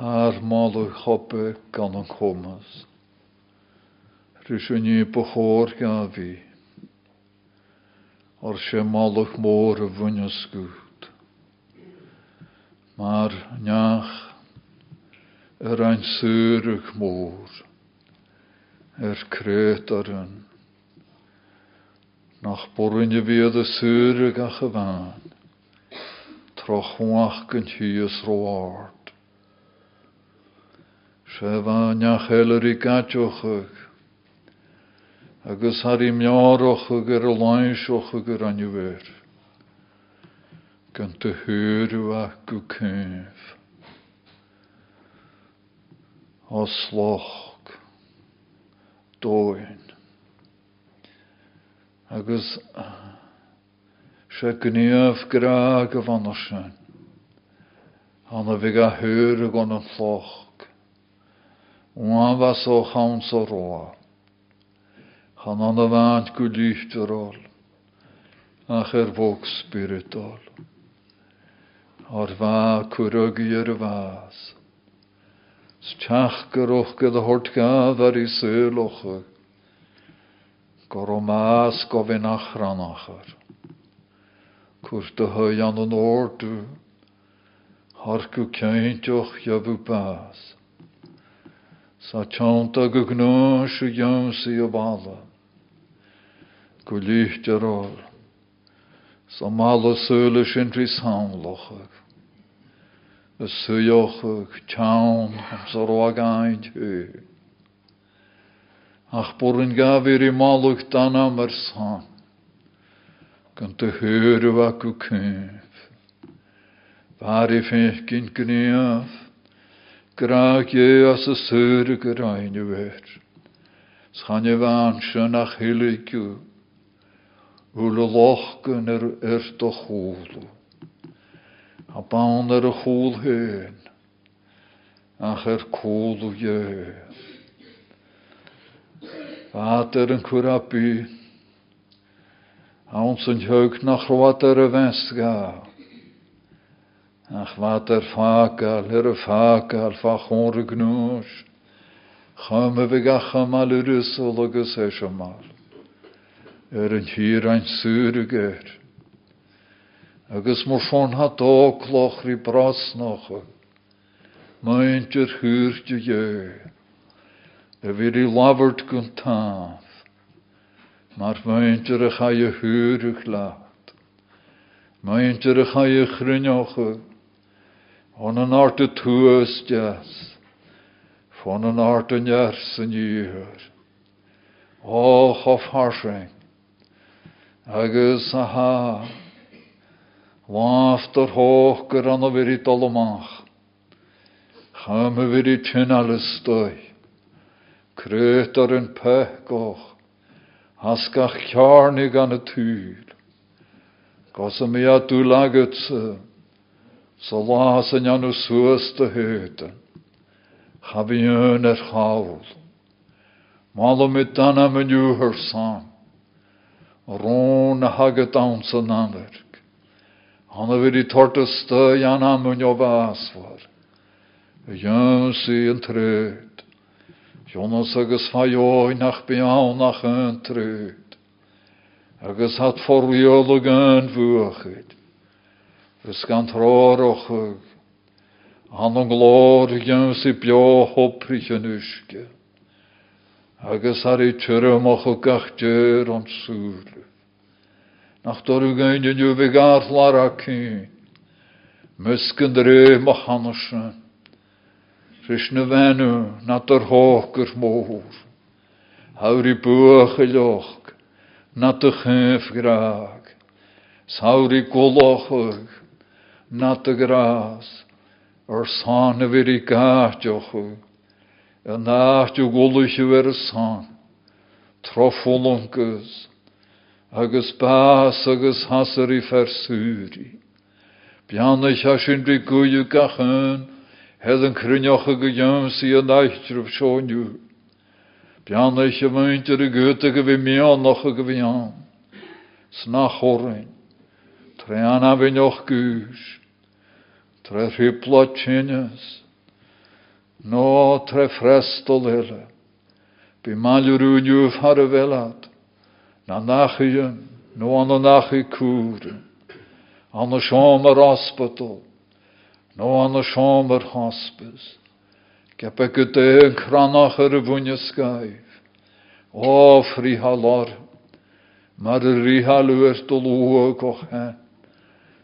Haar malle choppe gan an chomas. Rys yn i bachor ga fi. Or se malach môr y fwyn ysgwt. Maar niach er ein. Er yn. Nach gewaan. Troch wach gyn hies roard. se bha nechéirí gaiteochuch, agus haí meárocha gur er a láinseocha gur er anniuhéir, gan de thuúach go céimh. Á sloch dóin. agus ah, se gníomh gra go bhana sin, anna bhí a thuúr a gan an floch. Wan was o chawn so roa. Chan an a vant gu lyfterol. Ach er vok spiritol. Ar va kuragi er vas. Stach geroch gyd a hort gaf ar i syloch. Gor o mas gofyn achranachar. Cwrs dy hy an ordu. Bas. Sa chanta go gná se jamsi o bala. Go lychter ol. Sa mala söle sin tris hamlochag. Y suyochag, chawn, am sa roagain hu. Ach borin gafir i malwch dan am yr san. Gan dy hyrw ac w cyf. Far i ffech gyn gniaf. Graag je as y syr gyrain i wer. Schan je fan sy'n ach hilig yw. Hwyl y loch gyn er ert o chwlw. A bawn er y chwl hyn. Ach er cwlw je. Vater cwrabu. A ons yn hyg nach rwad er. Ach wat er fakal, er fakal, fachon y gnwys. Chym y fi gacham al yr ysol agos esiomal. Er yn hir ein syr y ger. Agus mor ffôn ha do cloch ri bros noch. Maent yr hwyrt y ie. E fyr i lafert gwn taf. Mar maent yr ych ai y hwyr y glad. Maent yr ych ai y chrynioch On an art y tŵas jas. Fon an art ers yn i'r. O, chof harsing. Agus a ha. An dolomach. Cham y fyr i tyn al ystoi. Cryd ar yn pech Hasgach charnig an. Gos a sy'n. So las yn anw sŵs dy hyden. Chaf i yn er chawl. Mal o mi dan am yn yw hyr sam. Rôn a hagad awn sy'n anverk. Han har vært tort å stø jan am yn jo vasvar. Jön sy yn trød. Jonas agus fajoi nach biaw nach yn trød. Agus hat forwiol og yn fwachyd. Fys gan trorochug. Han o'n glor gyn si bio hoprych yn uske. Agus ar ei tyrymach o gachdyr o'n sŵl. Nach dorw gyn yn yw fi garth lar ac un. Mysgyn dre mach hanesyn. Rys na gyr môr. Hawr i dy chyf graag. I gwlochwg nat y gras, o'r san y fyr i gaatioch yw, y naat yw gwlwys yw er y san, troffolongus, agus bas agus hasar i fersúri. Bian eich asyn bri gwyw gachyn, hed yn crynioch ag ym si yn eitrwf sioniw. Bian eich y mynt yr y gwyt ag y fi mion och ag y fi an. Snach orin. Trean a fi nioch gwyrs. Tre rhywblo tynys. No tre frestol hele. Bi malurú njúf har a velat. Na no an a nachi kúre. An a sjómar hospital. No an a sjómar hospice. Het een kranach ar a bhuine skyf. O, fri halar. Mar a ri halúir do lúa goch hen.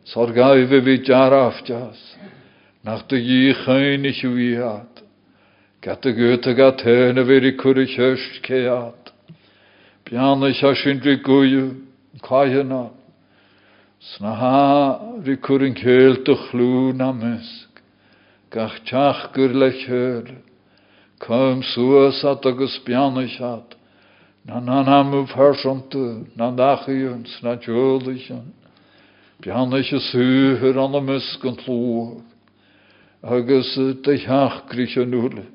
Sor gaif e vi jarafjas. Nach de yi chainig wiat. Gat y gyda gat hen y fyr i cwrdd hysg cead. Bian y siasyn rhi gwyw, cael yna. Sna ha rhi cwrdd yn cael dy chlw na mysg. Gach tiach gyr le chyr. Cym sŵas at agos bian y siad. Na na na na yn, y sŵhyr an mysg yn tlwg. Agus hiach grych yn wrlyt.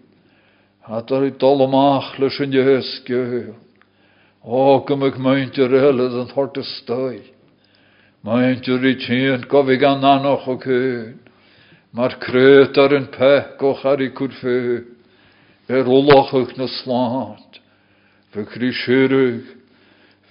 Hat er i dolomach leis yn jes gwyl. O, gym ag maint yr elyd yn thort y stoi. Maint yr i tîn gofi gan anoch o cyn. Mae'r cryd ar yn pec o'ch ar i cwrffu. Er uloch ych na.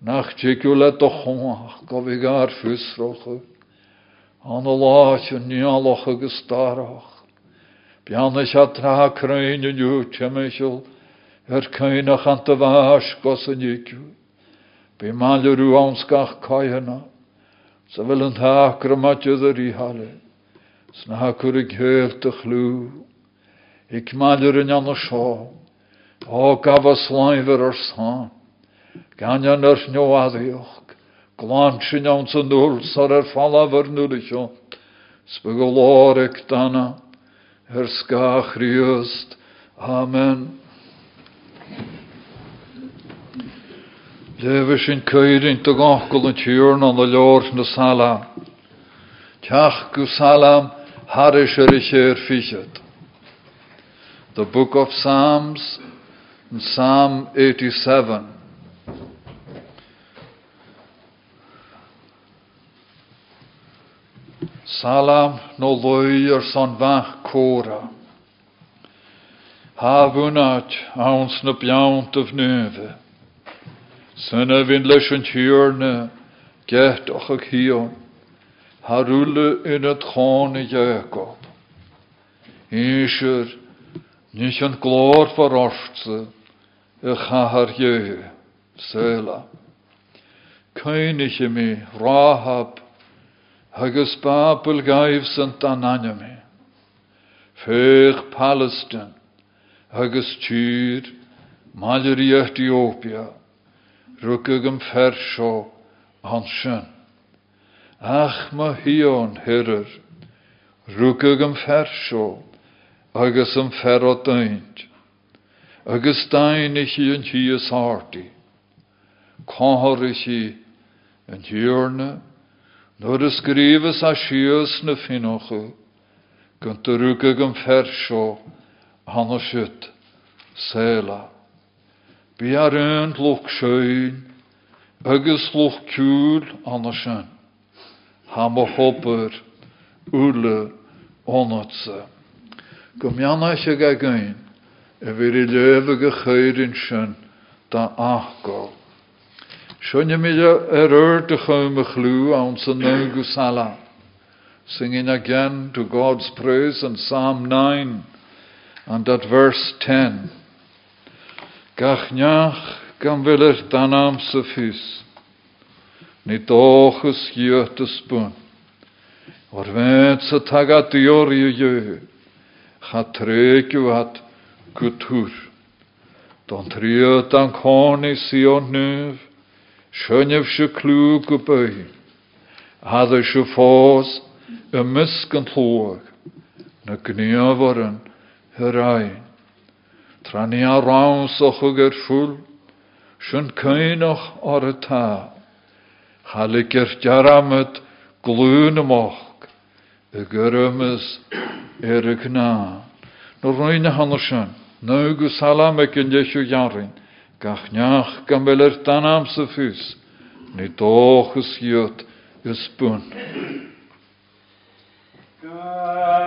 nach jigu. Nach jigu le dochwach. Gofig ar ffysroch. An o lach yn nialoch agos darach. Bianna se tra yw temesiol, er cainach ant y fas gos yn yw. Be malw rhyw awnsgach caihana, sa fel yn thach gramadydd yr i hale, sna hacwr y ghylt y chlw, ik malwr yn anna sio, o o'r san, ganyan yr nioaddiwch, glansin iawn sy'n nŵl, sar er o'r ec dana, er. Amen. Lewe sin keirin te gachgol yn tiwrn an y lor na salam. Salam er er. The book of Psalms, Psalm 87. Salam no loier son cora. Havunat ons na bjaunt of neuve. Syna vin tiwrne, get och ag hion. Harule in het chone Jacob. Isher, yn glor y chahar jehu, Sela. Kynich mi, Rahab, agus Babel gaif sant an anime. Fech Palestine, agus Tyr, Maler i Ethiopia, fersio. Ach hion hirir, rwgym fersio, agus yn ferro daint, agus dain i chi yn Nor ys grifes a sios na ffinochu, gynt y rwgag yn fersio, han o syt, sela. Bi ar yn lwch sjöin, agus lwch cwl an o syn. Ham o hopper, ule, onotse. Gymjana eisiau gagain, e. Sjönje mi er ur de chome aan zijn neugu sala. Singing again to God's praise in Psalm 9 and at verse 10. Gach niach gan willer danam se fys. Ni dochus jöte spun. Or vet se taga dior i jö. Cha. Don triot an koni sion nuv. Sjönjef se klug. Hadde se fós y mysg yn llwag na gniaforan hyrain. Trani a raun so chugur fúl, Sin cynach ar y ta. Chalig er jaramad glŵn ymwch, y gyrymys er y gna. No rwy'n y hanner sy'n, nou gu salam yn jesio jarin, gach niach gambel er dan am sy ffys, ni doch ywt ys bwn. Tionta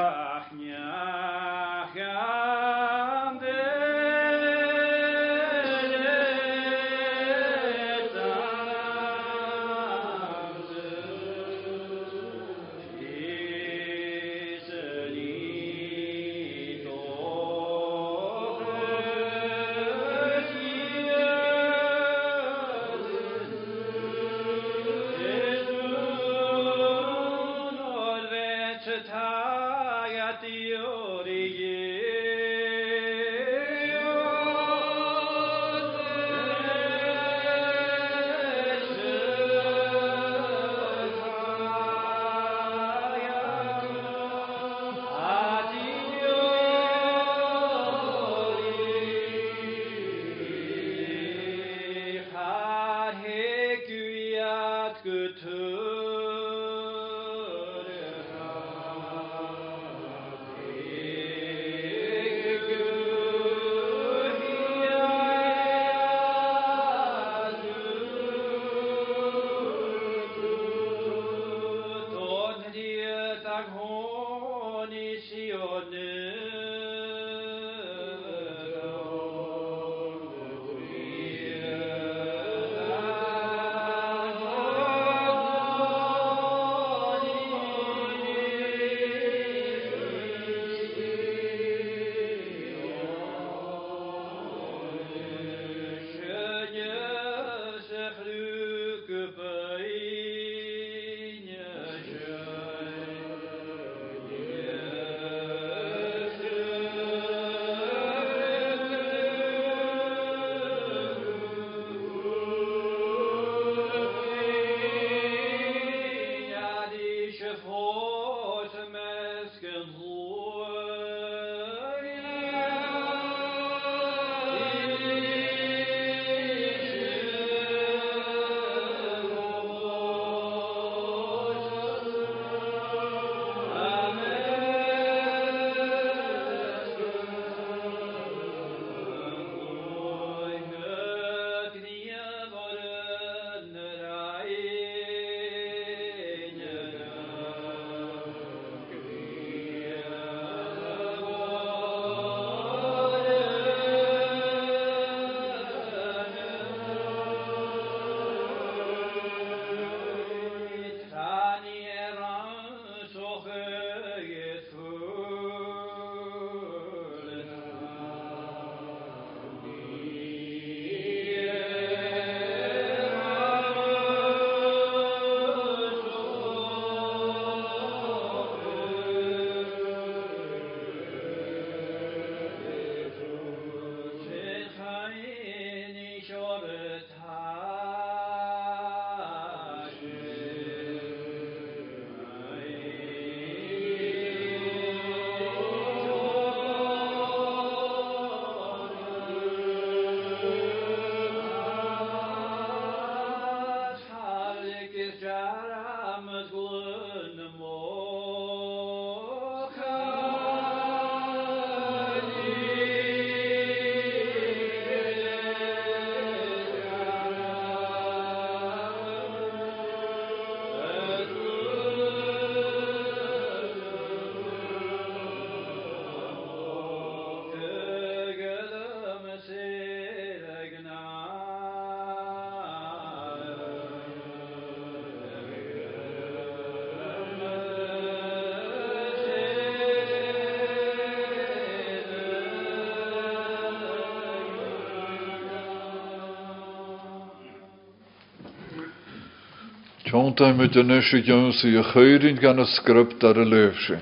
script ar a leefse.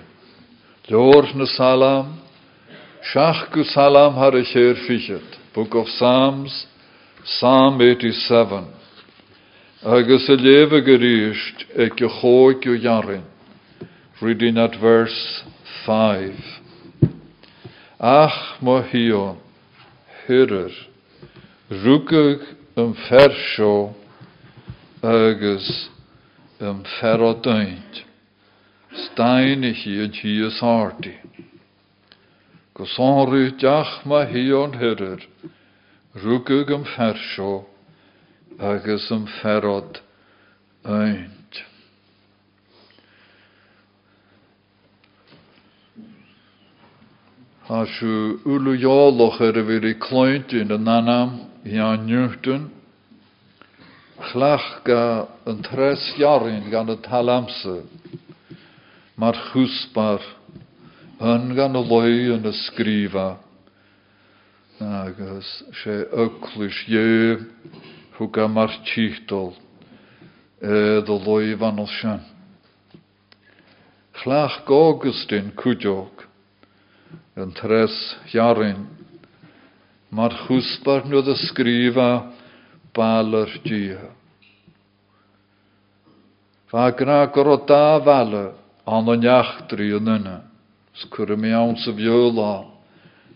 Lord na salam, Shach gu salam har a chéir fichet. Book of Psalms, Psalm 87. Agus a leve geríist ag go chóig go jarin. Reading at verse 5. Ach mo hion, hirir, rúgag an fersio agus an ferrodaint. Stein i yn hi ys harti. Go sonrú deach ma hi an hirir, rúgag an fersio an ferrod aint. Tá siú úlaáloch ar in an nanam i an nuchtún, Chlach ga yn tres jarin gan y talamse, mae'r chwsbar yn gan y loi yn y sgrifa, agos se yclwys ie hwga mae'r tichtol, edd y loi fan o sian. Chlach gogus dyn cwdiog, yn tres jarin, mae'r chwsbar nhw'n y sgrifa, baler dia. Fa gra goro da vale an o'n iachtri yn yna, sgwr mi awn sy'n fiola,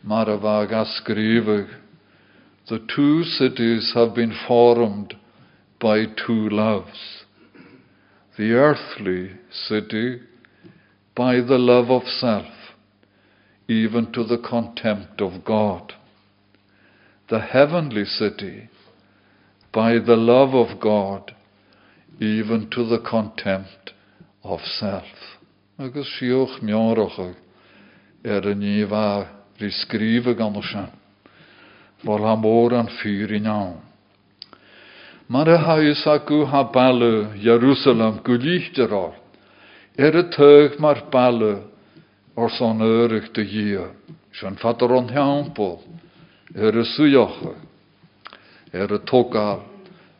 mar a vag asgrifig. The two cities have been formed by two loves. The earthly city by the love of self, even to the contempt of God. The heavenly city by the love of God, even to the contempt of self. Agus sioch mioroch er yn i fa risgrifa gan o sian. Vol ha môr an fyr i nawn. Mar y haus acw ha balu Jerusalem gwlichter or. Er y teg mar balu o'r son erych dy gia. Sian ffator o'n hiawnbol. Er y swyioch. Er y togal.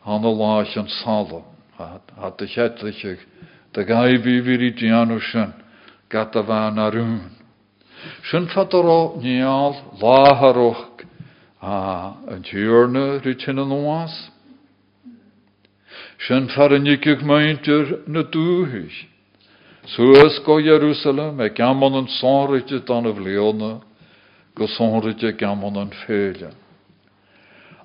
Han y lach yn salom. Hat y chetlich de gai fi fi ri dianw sian. Gata fan arwn. Sian ffator o nial laharwch a yn tiwrna rydyn yn oas. Sian farinigig meintir na dúhis. Suas go Jerusalem e gamon yn sonrydje dan y vleona, go gamon yn féile.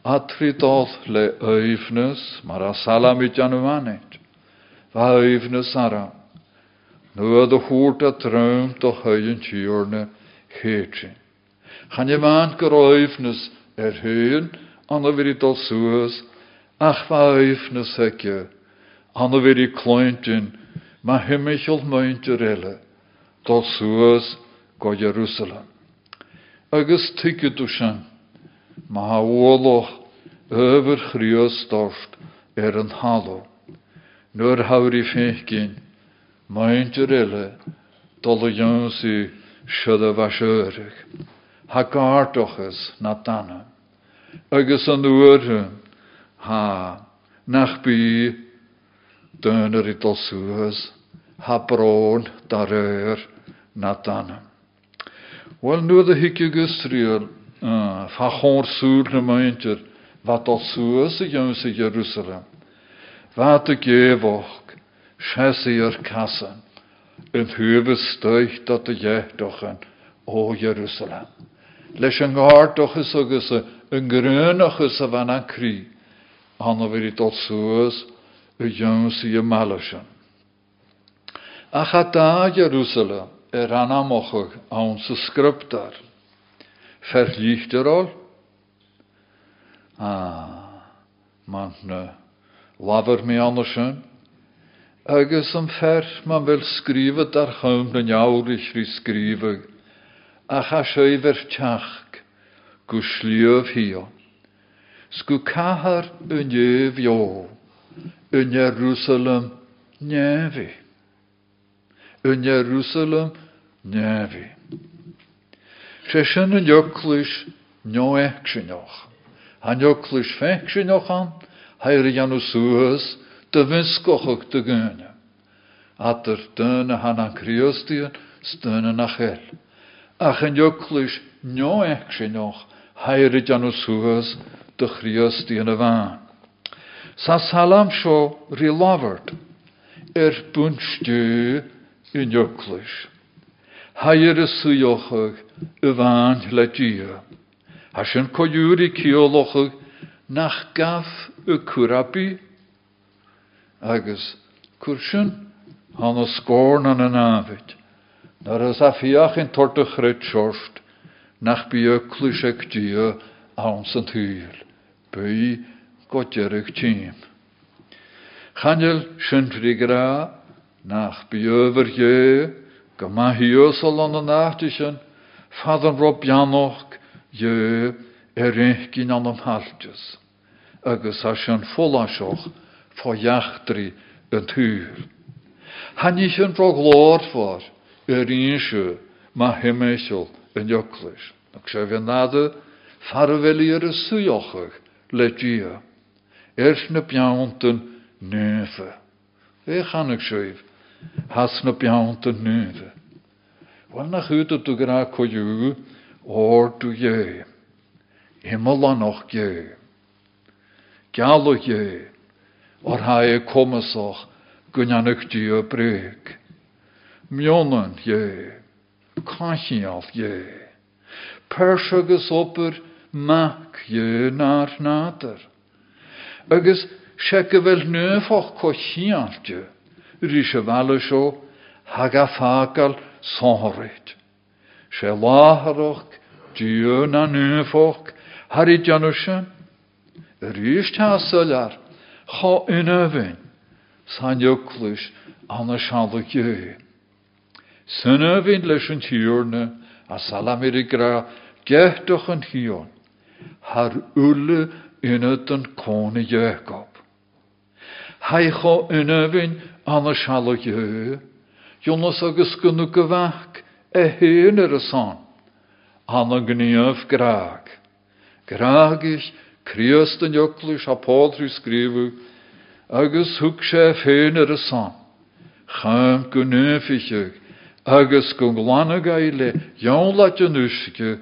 Atridol le öifnus, mar a salamit anu manet. Va öifnus ara. Nu de húrta tröm to höjun tjörne hétsi. Chan je maand gor öifnus er höjun, anna ach va öifnus hekje, anna viri klointin, ma himmichel meintir elle, dol suas go Jerusalem. Agus tikket du shan, ma ha woloch over chrios dorst er an halo. Nur hauri fechgin, meintir elle, dol jonsi siada vaseurig. Ha gartoches na dana. Agus an ha nach bi döner i ha bron dar eur na dana. Wel, nu de fa chor súr na meintir, wat al suas i jons i Jerusalem. Wat y gefoch, siesi yr casan, yn hyfy stoich dat y jedochen o Jerusalem. Leis yn gardoch ys agus yn grynach ys a fan an cri, anna vir i dot suas y jons i y malasan. Ach a da Jerusalem er anamochig aan sy scriptar. Verliefd er al? Ah, man ne laver me andersen. Agus am fer man wil skrive dar chaum na jaurig ri skrive. A sjöver tjach, gu sljöv hio. Sku kahar un jöv jo, un Jerusalem njevi. Un Jerusalem njevi. Se sin yn joclwys nio ecsynoch. Han joclwys fecsynoch an, hair janw sŵhys, dy fysgochog dy gyna. Ater dyna han an criosdion, styna na chel. Ach yn joclwys nio ecsynoch, hair janw sŵhys, dy criosdion y fan. Sa salam. Hair y sŵiochog y fan le dia. Ha sin coúí ceolalacha nach gaf y cwrabi, agus cwr sin han o sgorn an yn afyd. Nar ys a fiach yn siorst, nach bi y clwysig dia awns yn tîm. Chanel gra, nach yfyr ie, gyma hios o lon y nachti sin, fadan rob ianoch, ie, er ein gyn an am haltjes agus a sin fólaseoch fá jachtri an túr. Hanní sin rog glór fór ar ríse má himméisiil an joklis. Ag sé bhí nada farhfuil ar a suúochach le dia. Ers na beantan nufe. É chanig séh has na beantan nufe. Wel na chuúta tú gra coú ór tú dhé. Himmel an och dhé. Galwch je, o'r hae comasoch gynanach di o breg. Mionan je, cachial je. Pers agus opur mac je nar nader. Agus se gyfel nöfoch co chialte, rys y fale sio, hag a fagal sonhorit. Se laharoch, diw na nöfoch, harid janushan, Rís tá solar, cho inöfin, san jöklus anna. Synöfin leis an tíorne a salamir i gra gehtoch an hion, cho inöfin anna shanla gjöi, Jonas agus gunnu gyfach e hyn ar y son, anna gniaf graag. Graag ich Christ an joklus a Paulrú skrifu, agus sé féin ar a san. Cham go nufiiche, agus go glanne gaile, Jan laat je nuske,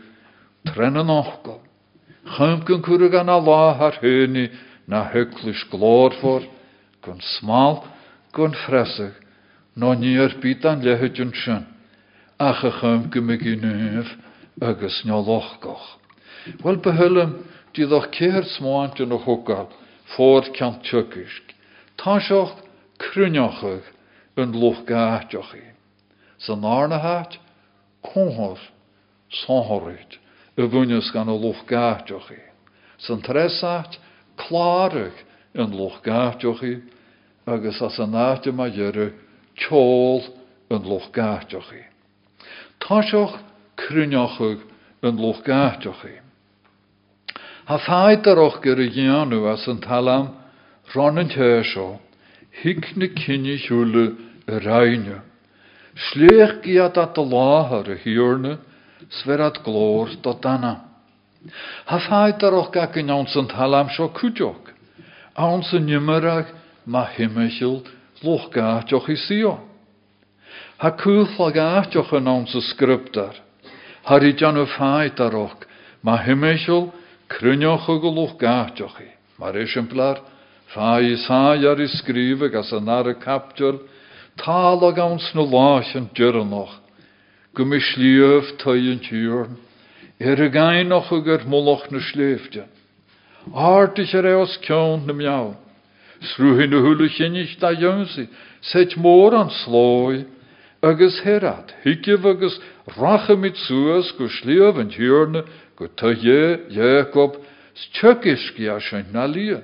trenne nachgo. Cham gon kur gan a lá haar heni na huklus glór for, gon smal, gon fressig, no níor bit an lehutjun sin, ach a cham go me nuf, agus nja lochgoch. Wel behullum, die doch keer smaantje nog hoekal, voor kant tjukisk. Tansioch krunjochig een lochgaatjochi. Zijn arne haat, konhor, sonhorit, e wunjes gan een lochgaatjochi. Zijn tresaat, klarig. Een lochgaatjochi, agus as een naatje ma jere, tjol een lochgaatjochi. Tansioch krunjochig een lochgaatjochi. Ha ffaid ar och gyr y gianw as yn talam ron yn teisio, hic na y rhaenio. Sliech giad at y láhar y hiwrna, sferad glór do dana. Ha ffaid ar och gag yn awns yn talam sio cwdiog, awns yn ymarag ma himmeisiil loch gaatioch i sio. Ha cwll ag aatioch yn awns y sgryptar, har i jan y ffaid ar och ma himmeisiil Crynoch o gwlwch gatioch chi. Mae'r esiamplar, fa i sa ar i sgrifig as yn ar y capdiol, tal ag awns na lach yn dyrnoch. Gwmi sliöf twy yn tiwrn, er y gain och o gyr mwloch na slefdian. Artig eos cion na miaw. Srwhin y hwylw chynich da ynsi, set môr an sloi, agus herad, higif agus rachymid suas go sliöf yn tiwrn, go tu je Jacob stjökiski a sin na lia.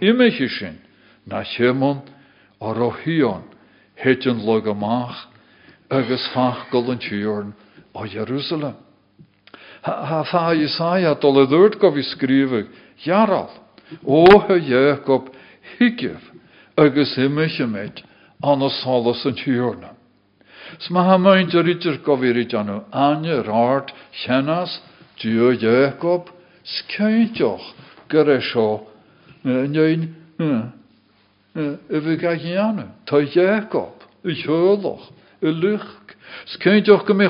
Imichi sin na chemon ar o hion hetjen log amach agus fach gol an Jerusalem. Ha skrive jaral o he Jacob higef agus imichi met. An o salas an tjorna. Sma ha meint a ritter go vi rit anu anje rart chenas y fi gael ta Jacob, y hyrloch, y lych, skeintjoch gym i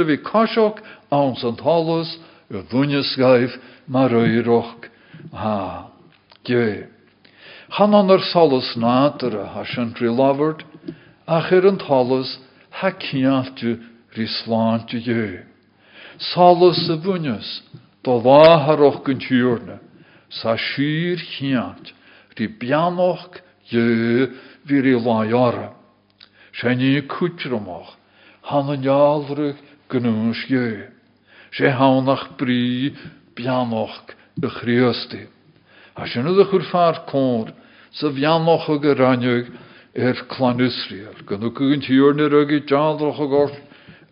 y fi casioch, awns yn talus, y ddwynys gaif, mar. Han an yr salus nader a hasan tri laford, ach er yn talus, ha ciatju rislantju ge. Salus y fwynys, do láharach gon tíúrne, sa sír chiant, rí beanoch je vir i lájara. sé ní an jaalrug gnús je. sé hánach brí beanoch de chríosti. A sin a chur far cór, sa bheanoch a go ranneug ar Israel, gan nu gon tíúrne rugi jaalroch a gort,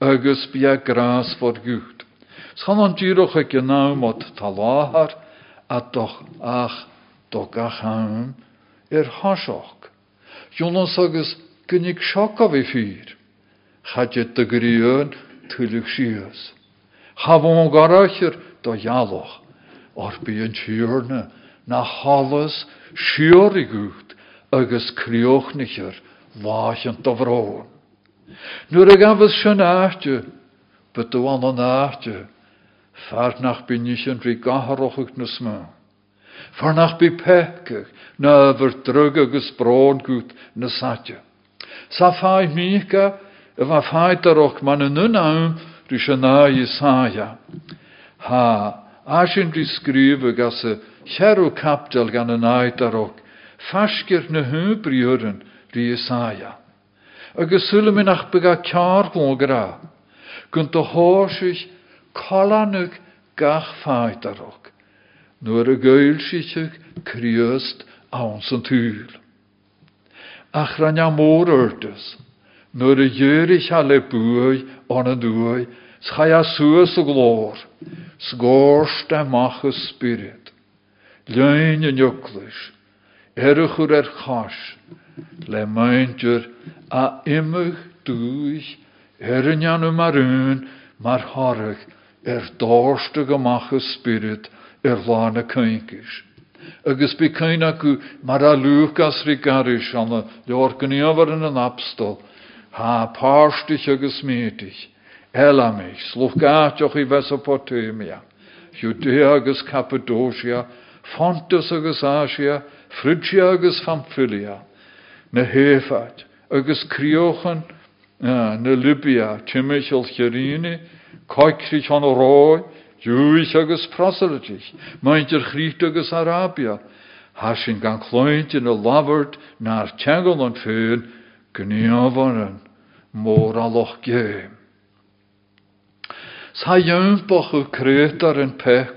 agus bí grás fod gút. Schan a doch ach do gachan ar haseach. Jonas agus gunnig seach a bhí fír. Chaide de goíon garachir do jaaloch, or an tíúrne na hallas siúri gút agus críochnichir láan do bhráin. Nuair a gafas sin áte, bet do an an áte, Far nach by nis yn rhy gaharochig na sma. Far nach by pekig na fyr drug agus brôn gwt na satja. Sa fai mika y fa fai daroch man yn yn awn rys yn a Jesaja. Ha, rhy sgrif ag as y cherw capdel gan yn a daroch. Fasgir na hybriwren rhy Jesaja. Agus sylwm yn ach byga ciar glógra. Gynt o hórsich cholanug gach fáidarach, nuair a gail siiteach críost an san túl. Ach ran a mór urtas, nuair a dhéirich a le buai an a dúai, schai a suas a glór, sgórst a macha spirit, lein a njuklis, erachur er chas, a imig dúich, er an anu marún, mar harach, er spirit. Er lána caiinkis. Agus bí caiine acu mar a luúchas rí garis an na leorganíomhar in an Elamich, i Mesopotamia, Judea agus Fontus agus Asia, Phrygia agus Pamphylia, na Héfat, agus Criochan, na Libya, Timichel Cherini, Coicrich an rói, Júis agus agus Arabia, ha sin gan in a lavert naar tegal an féin gníomhanan mór a loch. Sa pech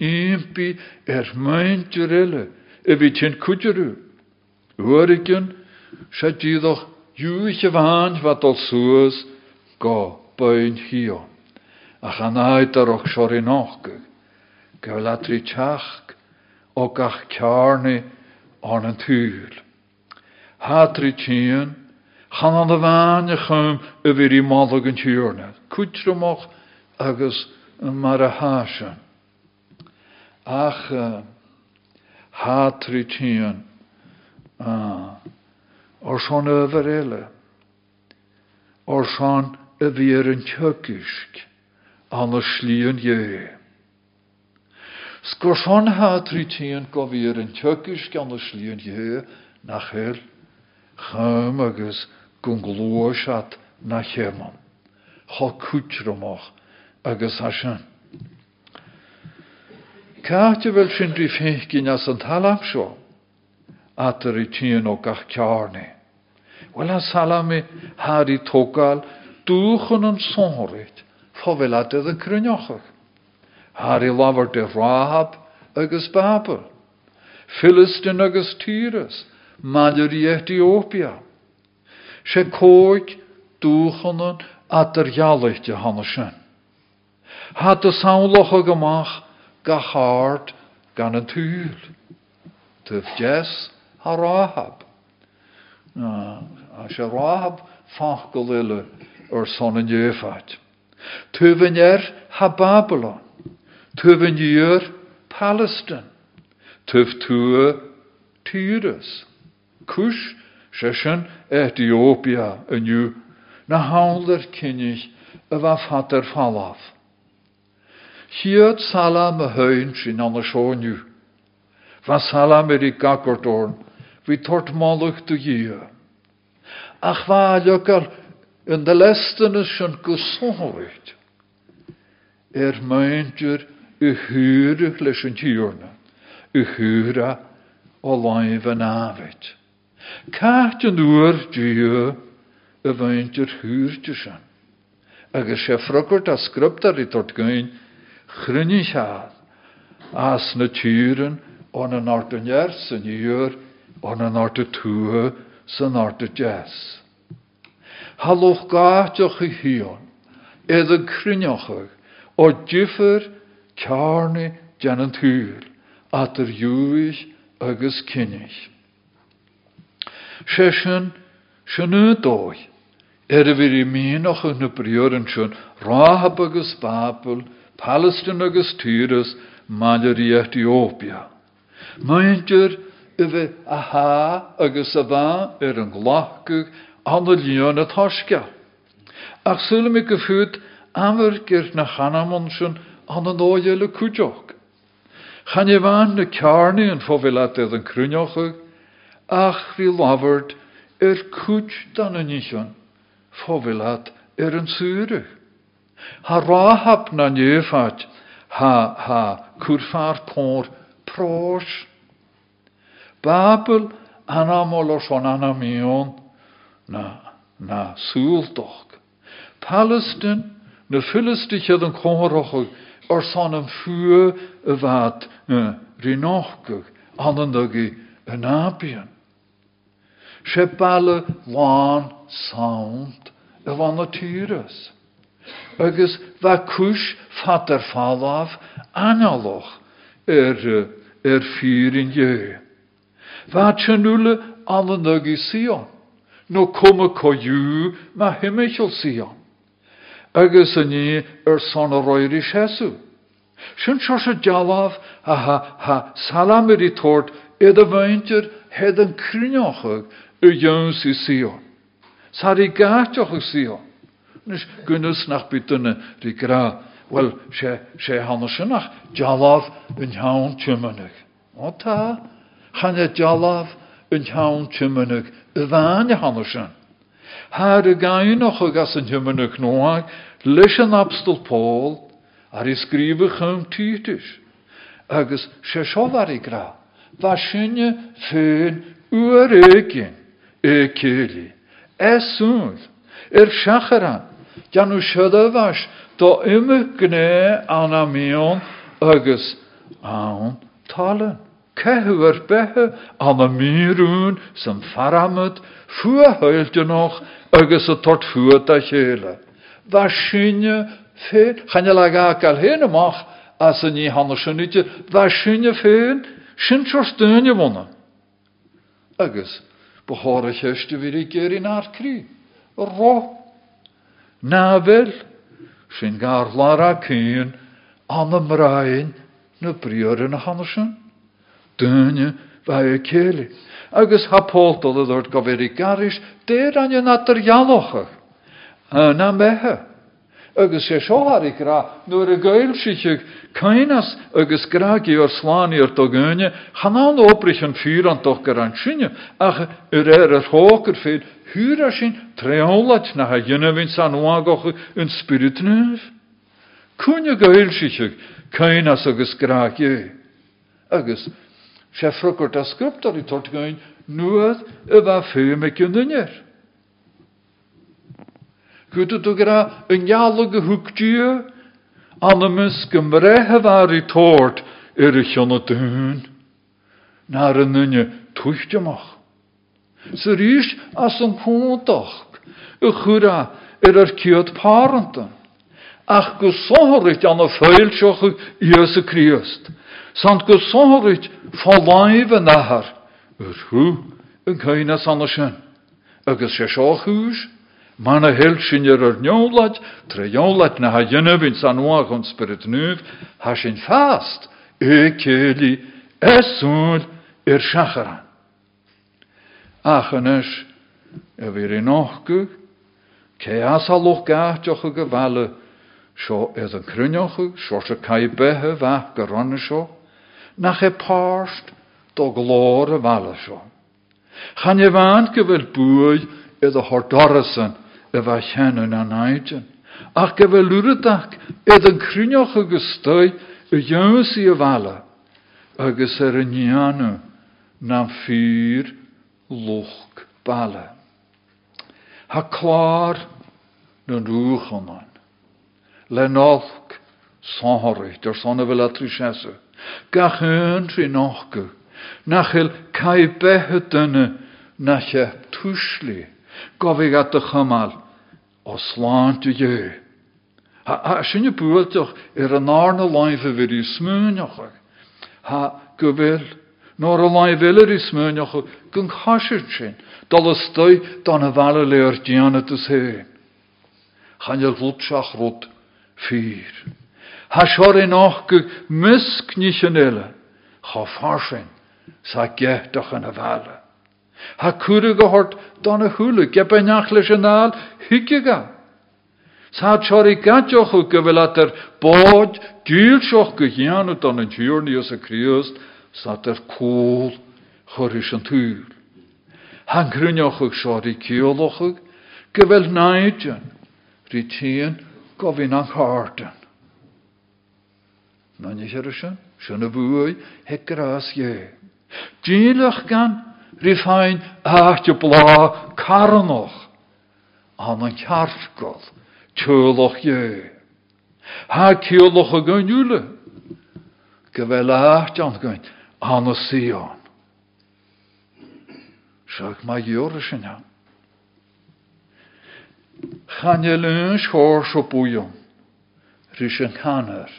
impi er meintir eile, e vi tín kuteru. Uarikin, sé dídoch júiche bhain wat al suas go bain hio. A chan aid ar och siori noch go latri teach o gach cearni an an túl. Hatri tían, chan an a bhaine chum a bhir í mála an túrne, cútramach agus háise. Ach hatri tían, or sean över eile, or sean a bhíar an tukisk an a slíon jé. Skor sean hátritíon go bhíar an tukisk an a slíon jé nach héil, chum agus gon glóisiat na chéman, Tá cútramach agus a sin. Cáte bhfuil sin drí fécin as an talam seo, atar i tíon ó gach cearna. Well a salami háí tógáil dúchan an sóirt fáhfuile a cruneochach. Harí labhar de ráhab agus Babel, Philistin agus Tíras, Maidir i Etiópia. sé cóig dúchanan atar gealachte hanna sin. Tá a saolacha goach ga háart gan an túúl. Tuh jazz a ráhab. A sé ráhab fach go lille ar son an dhéfait. Tuhain er ha Babylon. Tuvan year Palestine. Tuv tua Tyrus. Kush Sheshan Ethiopia anu. Na hauler kinnig y fa fader falaf. Hiad salam y hyn sy'n an y sioniw. Fa salam er i gagordorn, fi tort molwch dy gyr. Ach yn dy lestyn y sy'n gysonryd. Er meintir y hyr leis dŵr diw y feintir hyr dy sy'n. Agus sé frogurt a i tort gyn, chryni siad. As na tyren, on an art yn jers yn i'r, on an art y tŵa, sy'n art y jes. Halwch gatioch i hion, edrych y crynioch o dyffer carni jan yn tŵr, at yr ywys agus cynnig. Session, sy'n y doi, Er vir i mínach yn y briwr yn agus Babel, Tyrus, Maler i Ethiopia. Maintir y fe a ha agus a yn glachgwg an y lion y tosga. Ach sylw mi gyffwyd amr gyr na chanamon siwn an yn oel y cwjog. Chan i fan y carni yn ffofilat edd yn cryniochwg, ach fi laford er cwj dan ffofilat er yn sŵrw. Ha rahab na ha, ha cwrffar pôr pros. Babel anamol o son anamion na, na sŵldoch. Palestine, na Philistich yn cwmroch o'r son yn ffwy y fad rinochgwg, anandygu yn abion. Se balle sound. Agus fa cwys fader falaf analoch er, fyr yn ie. Fa tynwle allan ygi Sion. No cwm y coiw ma hymeichol Sion. Agus. Sy'n sios y jalaf a ha, ha salam yr i tord edrych feintir hed yn cryniochog y jöns i Sion. Gatioch i Sion. Nys gynnys nach bytyn dy gra. Wel, se, se hanes nach jalaf yn hawn tymynig. O ta, chan e jalaf yn hawn tymynig y fan e hanes yn. Har y gain och ag as yn tymynig yn abstol Paul, ar i sgrifo chym títys. Agus se siofar i gra. Fa sinne ffyn u'r egin e seacharan, Janú siadahas do imime gné anna mion agus an talan. Cehuar bethe anna mírún san faramad fuahailte noch agus a tort fuat a chéle. Bha sinne fé channe le ga gal héan amach as a ní hanna sinite, bha sinne féin sin tro steine wonne. Agus Behoor cheiste vir i gerin ar cri. Ro. Na vel. Sin gar lara cyn an y mraen na brior yn y hanersen. Dyna fa e celi. Agus ha poltol y garis, der adar ialochach. Yna agus sé seohar i gra nuair a gail siich caiinas agus graagi ar sláíar do gine, chaán óprich an fí an doch gar an sinne ach ar éir a hógur féad thuúra sin tréolait na ha dionhín san nuágacha an spiritnúh. Cúne gail siich caiinas agus graagi agus sé frugurt a scriptar i tortgain nuad a bheit fé me cynnyr. Gwyd ydw gyda yn ialwg y hwgdiw, anamus gymrehef ar i tord yr y chion o dyn. Na'r yn yna twychdiamach. Sy'r is as yn cwntach, y chwra yr yr ciod parantan. Ach gysohorich an y ffeil sioch Iesu Christ. Sant gysohorich falaif yn ahar. Yr hw yn cael as an y sy'n. Agus se sioch hwys, Mana hel sin ar ar neolad, tre na ha ynnyf yn sanwag o'n spirit ha sin fast, e celi, eswl i'r siacharan. Ach yn ys, y fyr un ochgw, ce as a loch gaatioch y gyfalu, sio edd yn behe nach e parst do glor y e fa chenan an aidjan. Ach lwrydach edd yn crynioch y gystau y ywys i agus er y nianw na'n ffyr lwch bala. Ha na rwch onan. Le nolch sonhorig, der sonne atrysese. Gach yn tri nochgu. Nachil cael behed yna nach gofig at y chymal o. Ha, ha y bwyltioch yr yn arna laif y fyr i smynioch. Ha gyfel, nor y laif yr i smynioch gyn chasir sy'n. Dal ystoi dan y fal y leir dianat ys hyn. Chan y lwtsiach rwt ffyr. Ha sior ein och gy mysg nich yn ele. Cha farsin sa. Ha cwrw gyhort don y hwlw, geb ein ach leis yn al, hygiga. Sa chori gadioch o gyfel at yr bod, gyl sioch gyhian o don y diwrni os y crios, sa yr cwl chwrys yn tŵr. Han siori cioloch o'ch, gyfel naidjan, rhi tîn gofyn ang hartan. Na ni siar ysyn, sy'n y bwy, he gras ie. Dílach gan, rifain áte blá caranoch an an cearfgol, tuúlach je. Ha ciúlach a gynúle, go bhfuil áte an gyn, an a síán. Seach mai dúra sin an. Channe lún schór so bújon, rys yn canar.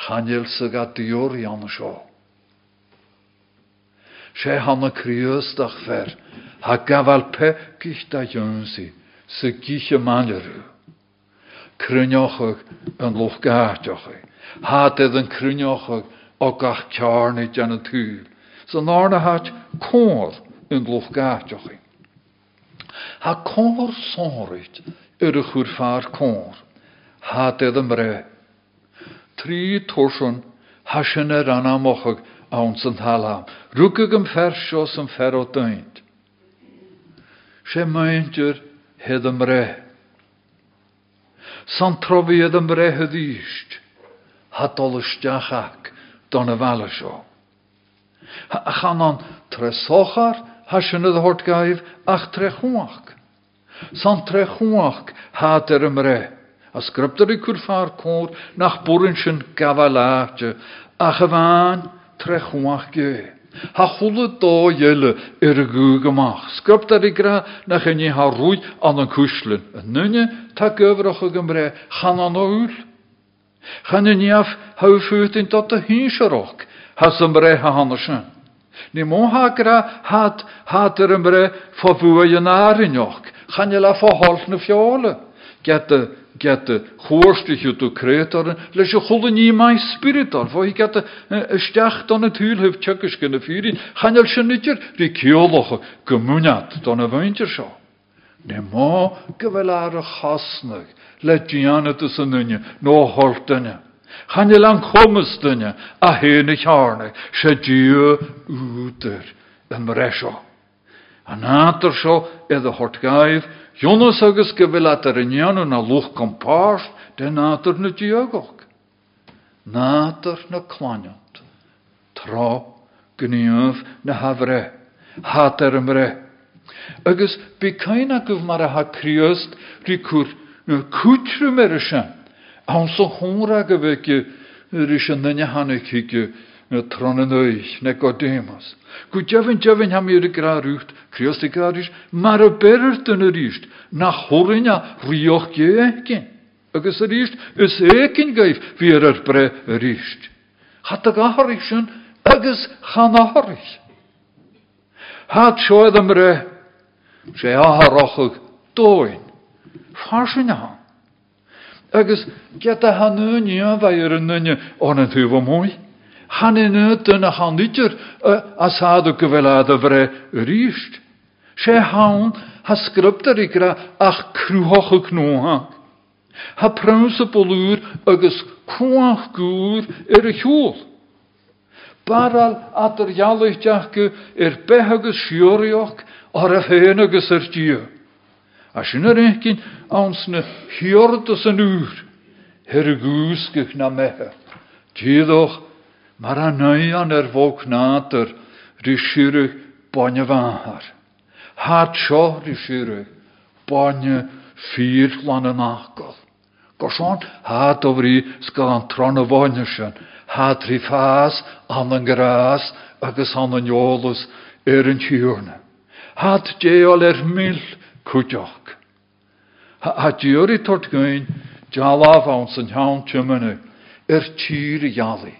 Chanel sy'n gad diwr i an sio sé hanna críostach fer, ha gafal pe gicht a jönsí, sa giche manlerú. Cryneochag an loch gáteocha, hat edd an cryneochag o gach cearnit an y tŵl, sa narna hat cór yn loch gáteocha. Ha cór sórit yr y chwr far cór, hat edd am re. Trí hasin er anamochag awn sy'n thalam. Rwgag yn fersio sy'n fero dwynt. Se myndir hed ym re. San trofi hed ym re hed ist. Hadol ysdiach ac don y fal sio. Chan an tresochar ach trechwach. San ym re. Nach bwryn gafal ach trechwach ge. Ha gymach. Sgrypt ar i gra na chynnu ha rwy an yn cwslyn. Yn nynnu ta gyfrach y gymre chan an owl. Chan yn iaf ha ffyrt yn dod y hyn siarach. Ha hat hat yla fo holl na fiole. Geta geta chóirstich tú crétar leis se chola ní mai spiritar, fá hí geta isteach don na túlheh tugus gan na fírin, chaneal sin nitir rí ceolacha go múneat don na bhaintir seo. Ne má go bhfuil ar a chasnach le dianana san nunne nó an chomas duine a héna chearna sé dú útar an. An átar seo a hortgaibh Jonas agus go bhfuil ar inanú na luch compás de nátar na diaagach. Nátar na chláineat. Trá gníomh na hátar am re. Agus bí caiine goh mar a ha críost rí cúr na cútru mar se. An hóra go an nanne hanna na tronanuich na godémas. Gu jefin jefin ham i'r gra rwcht, crios i gra rwcht, mar y berth yn y rwcht, na chwrin a rioch ge ekin. Agus y rwcht, ys ekin gaif fi'r yr bre y rwcht. Chat ag aharich sy'n, agus chan aharich. Hat sioedd ymre, sé aharochog dóin. Farsin an. Agus get a hanú ní bheit ar an nunne Han in duna hanúidir a sáú go bhfuil a bhre ríist. sé hán ha skriptar i gra ach cruúhocha knóha. Ha pránsa bolúr agus ar a hjól. Baral at er ar behagus siúrioch ar a féin agus ar díu. A sin ar eincin ans na hiordas an úr, her a gúsgach na. Díadoch mar a neu an er bók nátar rí siúrich bonne váhar. Hat seo rí siúrich bonne fír lan an nachgal. Gosán hat ofrí ska an tron a bhaine sin, hat rí fás an an grás agus an an jólas ar an tíúrne. Hat déal er mil an san tean tuimene ar tír jaalaí.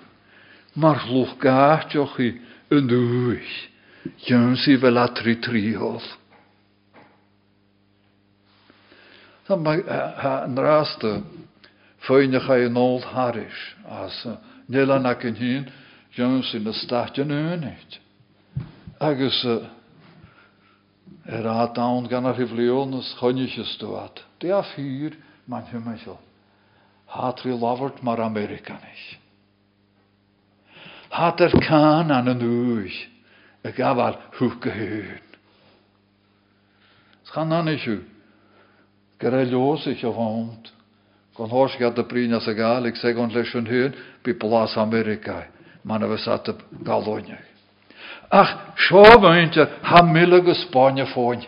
Mar luch gaatjoch i yn dwych. Jöns i fel atri trihol. Dan cha yn ôl haris as nila ac yn hun Jöns in y stadjan ynit. Agus er a dawn gan ar hiflionus chonniches doat. De a fyr man hymysel. Hatri lafort mar. Hat er kan an yn wych. Y gafal hwg y hyn. Schan anisw. Gyda lios eich o fond. Gan hors gad y brin as y gael, ag segon leis yn hyn, by blas Amerika, man efo sat y galoniau. Ach, yr hamilig y Spania ffôn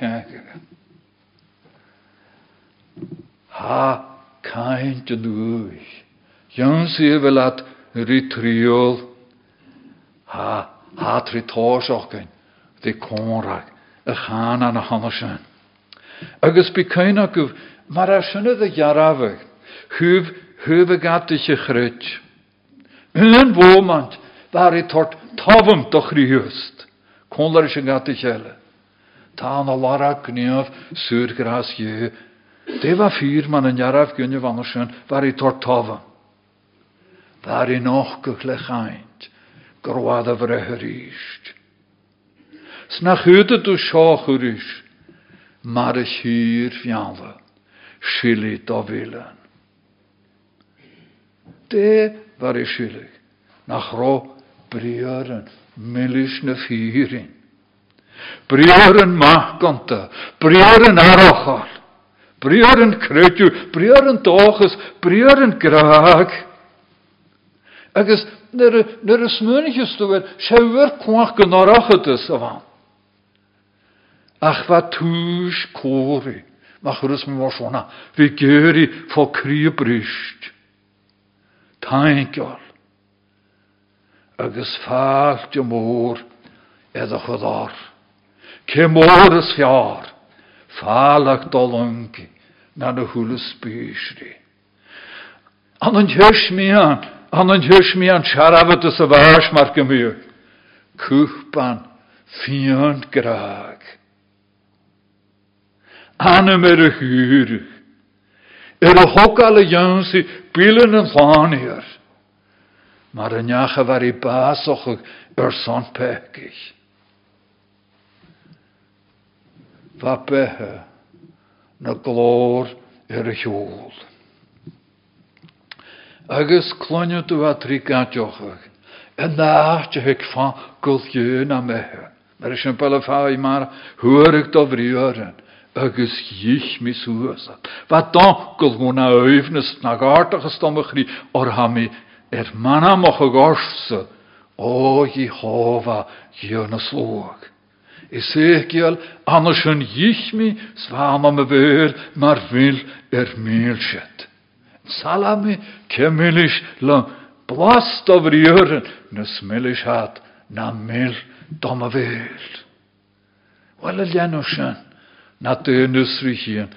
Ha, caint yn wych. Jan si ritriol. Ha, ha ochgain. Di conrag. Y chan an y hanesyn. Agus by cain ac mar a synydd y jarafag. Hwf, hwf y gadych y chryd. Yn fomant, var i tort tafum doch riust. Konlar is gat i kjelle. Ta an a lara gniaf surgras je. Det var fyr man en jaraf gunje vannersjön var i tort tafum. Var i noch gukle chaint. Groada vre hyrist. Snach hyde du sjachurish. Mar y hyr fianle. Sili do villen. Det var i skylig. Nach ro briaren, milis na fyrin. Briaren makanta, briaren arachal, briaren kreutju, briaren dochas, briaren graag. Nir y smynigys du ver, sefyr kwach gan arachadus afan. Ach va tús kóri, mach rus mi var svona, vi geri fo kry brist. Taingjol agus fáilte mór iad a chudár. Ke mór is fiar, fálaach dolunki na na húla spísri. An an mían, an an thuis mían searabhat is a bhás mar go mú. Cúpan fian graag. Anam ar a húrich. Er a a an. Maar een och er son pekig. Wat behe na glór er a hjól. Agus tu wat trigatjochig. En naartje hek van gultje na mehe. Maar is pelle fai maar hoor ik dat vrieren. agus jich mi suasat. Wat dan gul gona öfnes na gartach stomachri or ha mi er manna moch a gorsa, ó hófa dhéo na slóg. Ezekiel, anders een jichmi, zwaama me weer, maar wil er meelschet. Salami, kemilish la blast over jaren, nes milish hat, na mil domme weer. Wel el janoshan, na de nusrichien,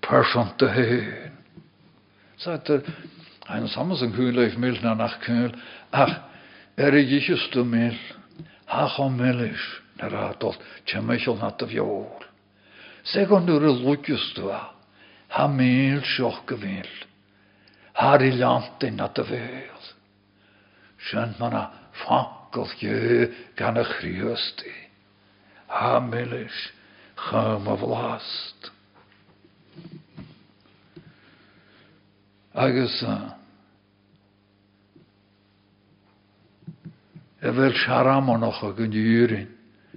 person te heen. Sagt er, ein samsen kühleif mil na nach kühl, ach, er is du mil, ach o milish. Naradol, Chemichel hat of jool. Segon y lwydjus dwa, ha mil sioch gyfil. Har i lantin at y fel. Sjönt manna fakkel jö gan y chriösti. Ha milis chym of last. Agus uh, e fel siaram o'n ochr gyn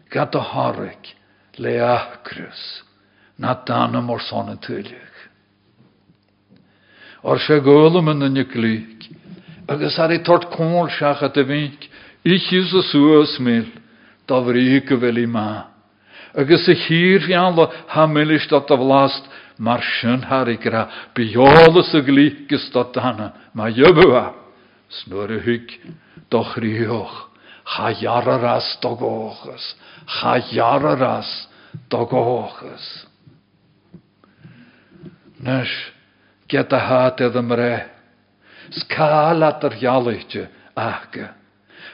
Gad o horig le acrys na. Or se yn yn y glík, agus ar i siach at y fink, ich is y sŵas mil, da fri gyfel i ma. Agus hamilis dat vlast, mar sy'n har i gra, biolus y glík gys dat dana, ma ybwa, snor y hyg, doch rioch, cha jararas dogochas, cha jararas dogochas. Nes, get a hat edd ymre, scalat ar jalaitje achge.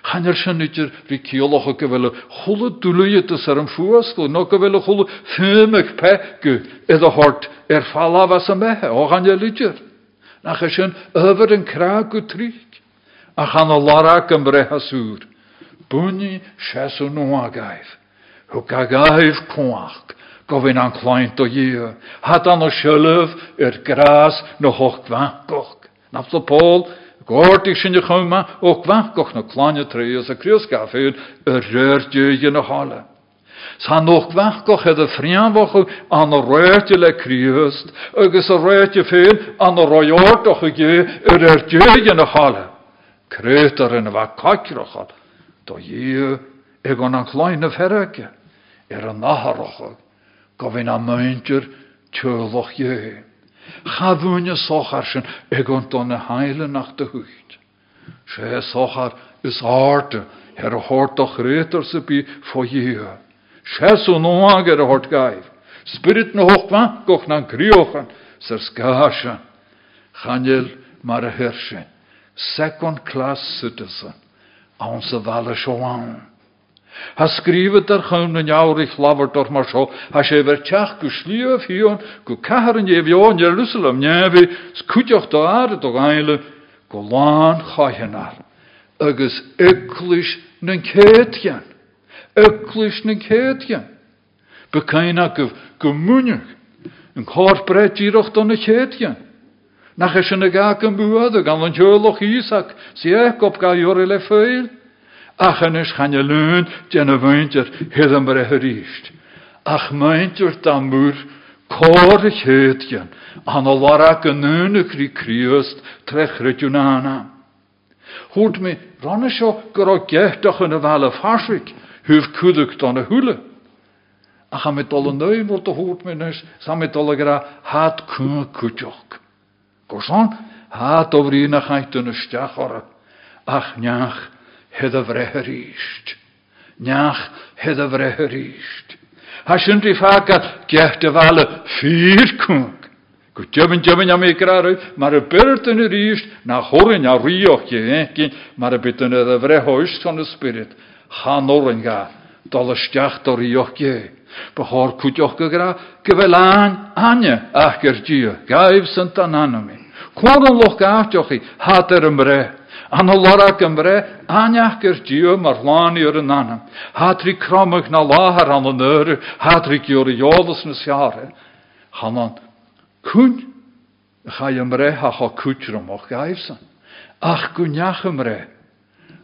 Chan er sy'n nidr ri ciolach o gyfel chwle dwlwyt ys ar ym ffwasgl, no gyfel chwle ffymig pegu iddo hort er ffala fas y mehe, o chan er lydr. Nach ysyn yfyr yn crag o trig, a chan o larak yn bre hasŵr. Bwni sias o nuagaif. Hw gagaif cwach. Gofyn an claint o ie. Had an o siolaf yr gras no hoch gwangoch. Nafl o Paul, Gortig sin je chuma o gwangoch no claine treus a kriosgafud yr rör djöge no halle. San nog gwangoch het a an o röirte le kriust, agus a röirte fyr an o gö yr rör djöge no halle. Krötar yn va kakrochad. Do je ag an an chláin a ferreke, an naharachag, go vin a meintir tjölach je. Chavúne sochar sin ag an don heile nach de hucht. Se sochar is arte, her a hortach rétar sa bí je. Se so nóag er a hort gaif. Spirit na hochwa goch na griochan, ser skaashan. Chanel mar a. Second class citizen ze wel schoan. Ha skrivet er gewoon een jourig lavert door maar zo. Ha se ver tjach gu slief hion, gu kaharen je vion Jerusalem, njevi, skutjoch de aarde toch eile, gu laan chajenar. Agus eklish nen keetjen. Eklish nen keetjen. Bekeina gu gu munnig. Een kort bret hieroch dan een keetjen. Nach is een gaken buade, gan een joloch Isaac, zie ik op ga jore le feil. Ach yn ys chan y lwn, dyn y fwyntir hydd yn bre hyrist. Ach meintir damwr, cor y chydgian, an o larak yn yn y cri criwst, trech rydyn anna. Hwrt mi, ran ysio gyro gehtach yn y fel y ffasig, hyf cwdwg dan y hwle. Ach am edol yn neu, mwrt o hwrt mi nes, sam edol y gyda had cwn cwtioch. Gorson, had o frin a chaint yn ysdiach o'r ach niach hedd a vreher íst. Neach hedd a vreher íst. Ha sin rí fágad gecht a bhile fír cwng. Go djebyn djebyn am ei graru, mar y byrd yn yr íst na chorin a rioch je enkin, mar y byt yn y vrehoist son y spirit. Han orin ga, dol ysdiach do rioch je. Behor cwtioch gygra, gyfel an, anya, ach gyr gaif synt an anami. Cwr yn loch gaatioch i, hader ymre. An y lora gymre, aniach gyr diw mar lani yr yn anam. Hadri cromach na lahar an y nyr, hadri gyr i na siare. Hanan, cwn, chai ymre ha cha cwtrum o'ch gaifsan. Ach gwniach ymre,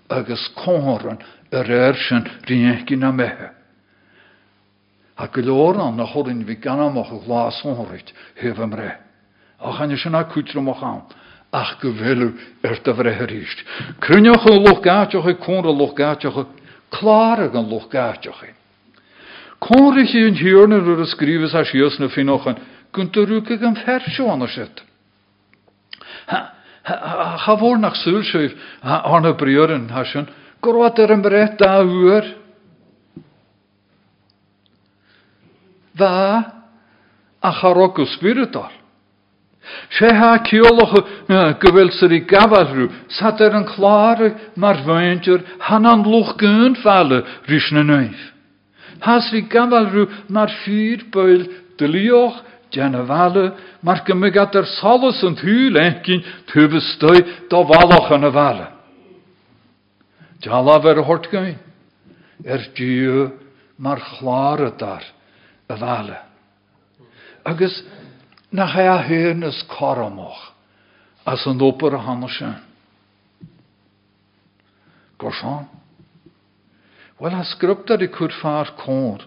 agos coran yr ersyn rienci na mehe. Ha gyloran na chorin fi ganamach o glas honrit, hef ymre. Ach an ysyn a o'ch am ach go bhfuú ar do bhre ríist. Cruneoch an lochgáteocha chun a lochgáteocha chlára an lochgáteocha. Conrich yn hiwrna rwy'r ysgrifus a sios na ffynochan, gwynt o rwg ag yn fersio anna sydd. Ha fôr nach sŵlswyf arna briwren, ha sy'n, gorwad er yn bret da wyr. Dda, a spiritual. Sé ha ceolacha gohfuil sa í gabalhrú, sa ar an chláre mar bhaintear han an luch gún fále rís na nuif. Has rí gabalhrú mar fír beil de líoch Jana bhile mar go me gat ar salas an thuú lecinn tuba stoi do bhálach an a bhile. Jala ver hortgain, er dú mar chláre dar na cha hyn ys coramach as an opar a hanna sin. Gorsan? Wel, a sgrybta di cwr ffar cwr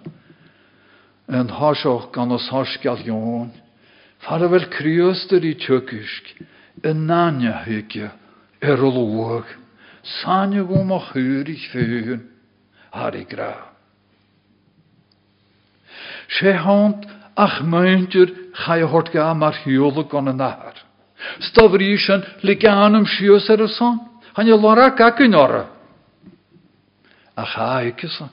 yn hasioch gan os hosgal ion, far criostar i tjykishk yn nanya i ffyn har i gra. Se ach meintir cha je hort ga mar hiole gan yn nahar. Stofr i sy'n liganum sios ar je lora gag yn ora. A cha eich son.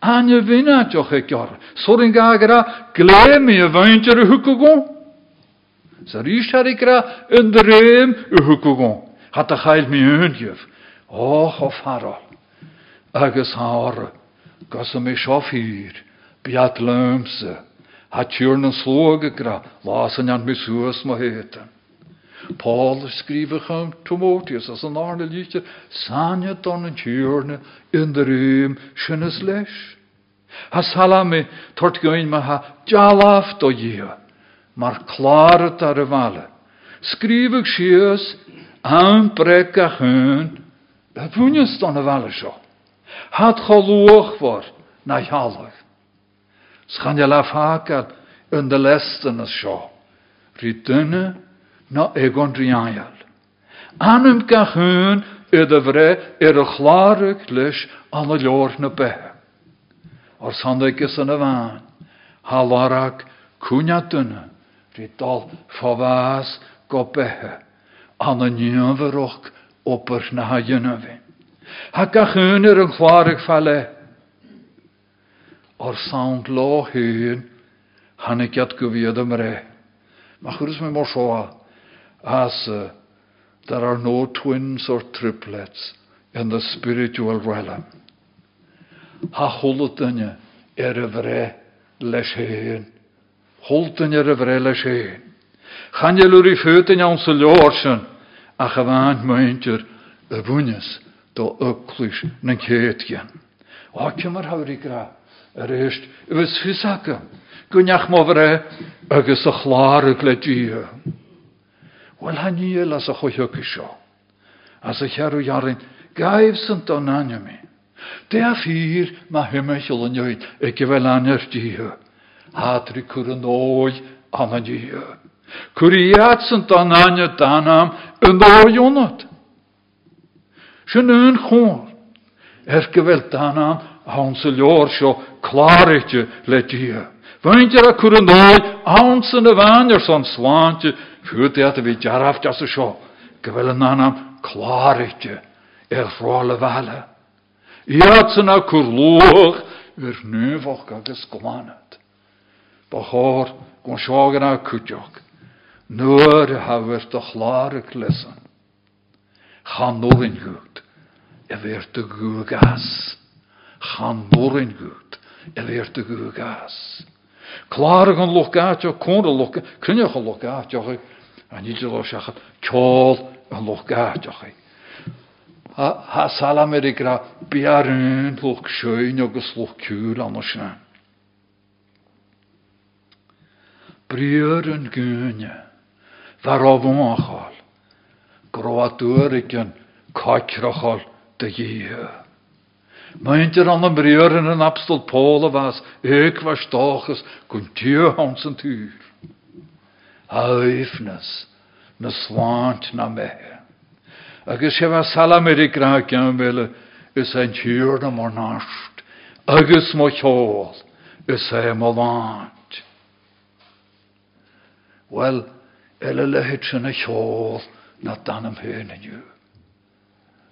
An je vinna joch ek ora. Sorin ga gra glemi y feintir y hwcwgon. Sa rys har ik ra yn drem y hwcwgon. Hat a chael mi. Och. Agus ha hir. Biat lömse. Ha tjörn en slåge gra, lasen an misuas ma. Paul skriver hem Timotheus as an arne liedje, sanje dan en de ruim schönes lesh. Ha salame tort goin ma ha jalaf do je, maar klare tar vale. Skrivig sies aan brekka hun, het bunjes dan a vale sjo. Had geloog war na. Schan je laf hakel yn dy lesten ys sio. Rhy dyna na egon driaial. Anum gach hyn ydw fre er y lior na behe. O'r sandig ys yn y fan, halarag cwnia dyna, rhy dal ffofas go behe, an y nianfyrwch op'r na ha yna fi. Ha gach hyn er yn chlarwg ffale, o'r sound lo hyn, han ik jat goviad am goed me mor shoa, as there are no twins or triplets in the spiritual realm. Ha hulutanje er y vre leis hyn. Hultanje er y vre leis hyn. Chan je lwri ffytyn iawn sy'n liorsyn, a chyfan mwyntyr y fwynys do ar eist, ywys fysaca, gwynach mofre, agos a chlar y gledie. Wel haniel as a choiog isio, as a charw iarin, gaif sy'n don anya mi. De a ffyr ma hymell yn ywyd, e gyfel anyer dia. Hadri cwr yn oi anna dia. Cwriad sy'n don anya danam oi onod. Sy'n yn chwr, er gyfel danam han sy ljór sjó klaretje letje. Vaintir a kurundoi, aansen de vanjer son slantje, fyrt at vi jaraf jas sjó. Gewelle nanam klaretje, er rolle vale. Iatsen a kurloog, er nuvoch gages glanaat. Bachor, gon sjogen a kutjok. Nur haver de klare klessen. Gaan nog in goed. Er werd de gugas gaan borin goed. En leert de goe gas. Klaar gaan lokaatje, kon de loka, kun je gaan lokaatje, en niet zo zeggen, kjol een lokaatje. Ha, salamerikra, biarun, lok schön, agus lok kjul, annars zijn. Brieren gynne, waar achal, groatuuriken, kakrachal, de jier. Meint er an am brior yn yn abstol Paul a fas, eich was stochus, gwn tio hons yn tŵr. Haifnes, na swant na mehe. Agus se fa salam er i graag iawn fel ys ein tŵr na mor nasht, agus mo cheol is é má láint. Well, eile lehéid sin na cheol na danam hénaniu.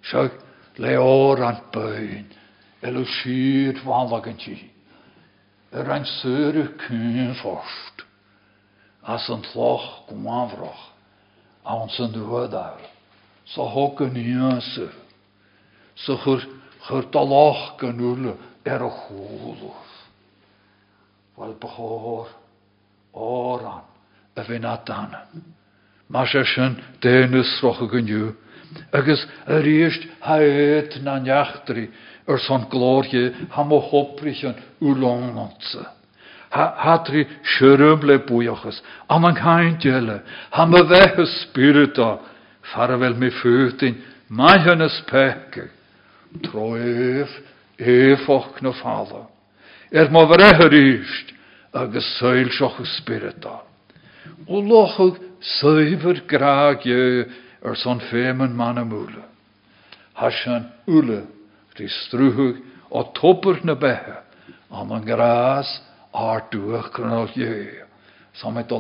Seag le ór an eile siad bhálagantí. Er ein sure cún forst, as go máhroch, an san duhadair, sa hogan níase, sa chur chur dalach gan ule er a chúlúf. Wel bechór, óran, a dana. Má sé sin déanus rocha goniu, agus a ríist haid na neachtarí ar san glóirge ha mo an úlónse. Hatri sirum le buochas, am an chain dele, ha me bheithe spirita, farvel mi futin, mai hunnes peke, troef, éfoch. Er ma vrehe ríist, agus seilsoch spirita. O lochug suiver graagje ar son fémen man amúle. Hasan ule Rhys strúhug ó topper na bethe an an gras ár dúach dhé. Me na.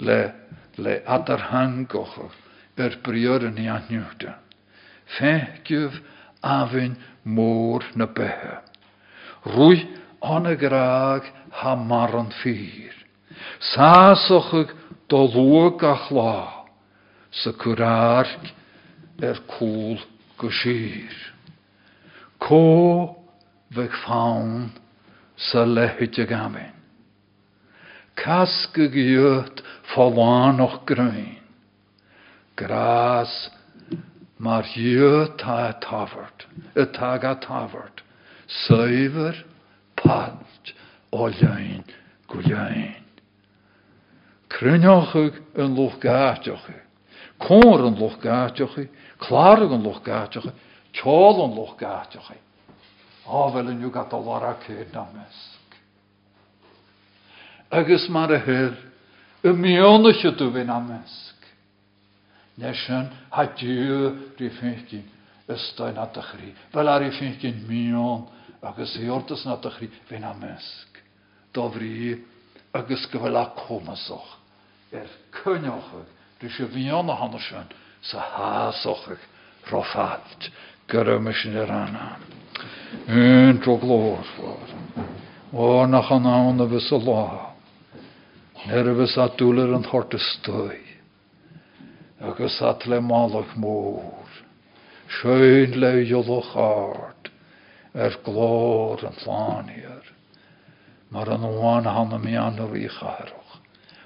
Le le adar hangocha er brior í anniuúta. Feigiuh afin mór na bethe. Rúi anna graag ha mar an. Sásochug do luag a chlá, sa curáarc er cúl go sír. Có bheith fán sa lehuiide gamin. Cas go ghiút fáháin och grain. Grás mar hiú tá tafart, y tag a tafart, suiver palt ó lein go lein. Crynochig yn lwch gatiochi, cór yn lwch gatiochi, Klaar an loch gaiteach, teáil an loch gaiteach. Áhfuil an gat a war céad na. Agus mar a hir, y mionnach du vin a mesk. Nesin ha dú rí fécin ystain na dachrí. Fel ar i fécin mion agus hiortas na dachrí vin a mesk. Dofrí agus go bhfuil a comasoch. Er rí se bhíonna hanna sin, sa hásochach rofat gyrym ys yn yr anna. Yn tro glor fawr. O nach an awn y fys o lo. Ner y fys a dwler yn hort y stwy. Agus at le malach môr. Sjöin le jolwch ard. Er glor yn llanier. Mar an oan hanna mi anna fi charwch.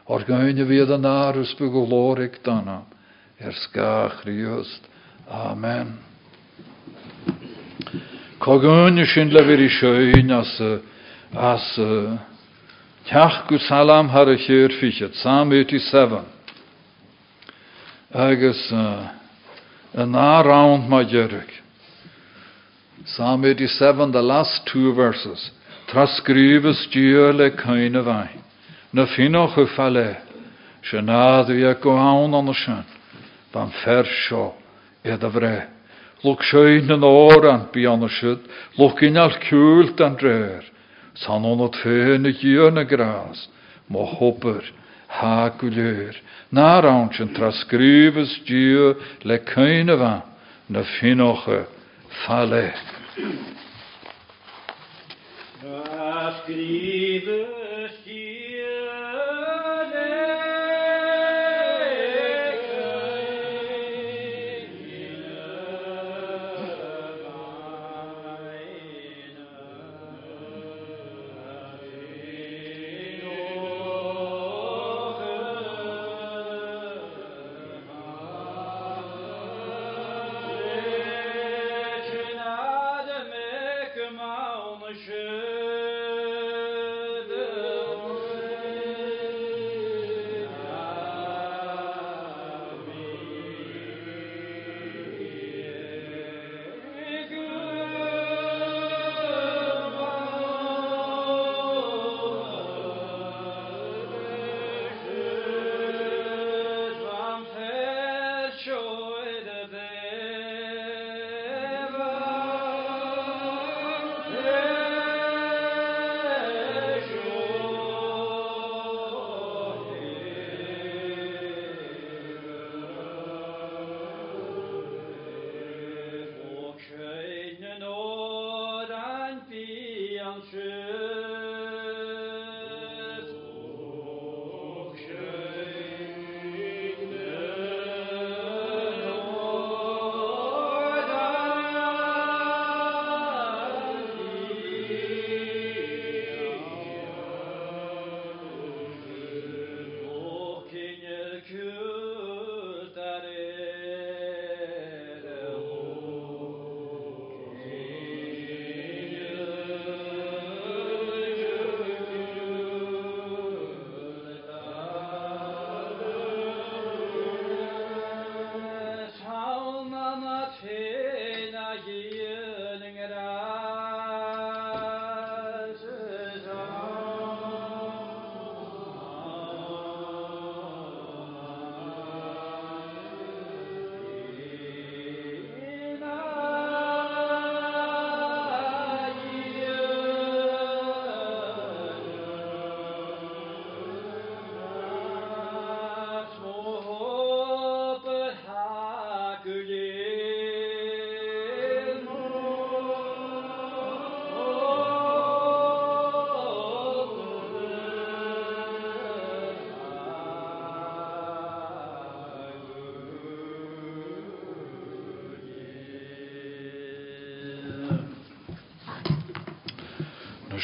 O'r gynnu fi yn arws byg o lorig dana er skach riust. Amen. Cogún sin le vir i sjöin as as teach go salam har a chéir fichet, Psalm 87. Agus an around ma jerig. Psalm 87, the last two verses. Trascribes dieu le kaine vain. Na finoch u falle. Sianad vi go haun an sin. van fersio iad a vre. Lwg siein yn oran bi an y sydd, lwg al cwlt an drer, san o'n od ffein y gion y gras, mo hwbyr, ha gwlyr, na rawn sy'n trasgrifys dio le y fan, na ffale. Trasgrifys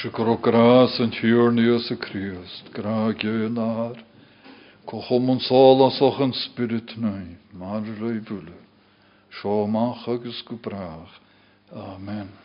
se go gras an tíorníos a Christ, gra gjönar. Kochom ons solas och an spirit nui, mar roi bule. Sio mach agus go. Amen.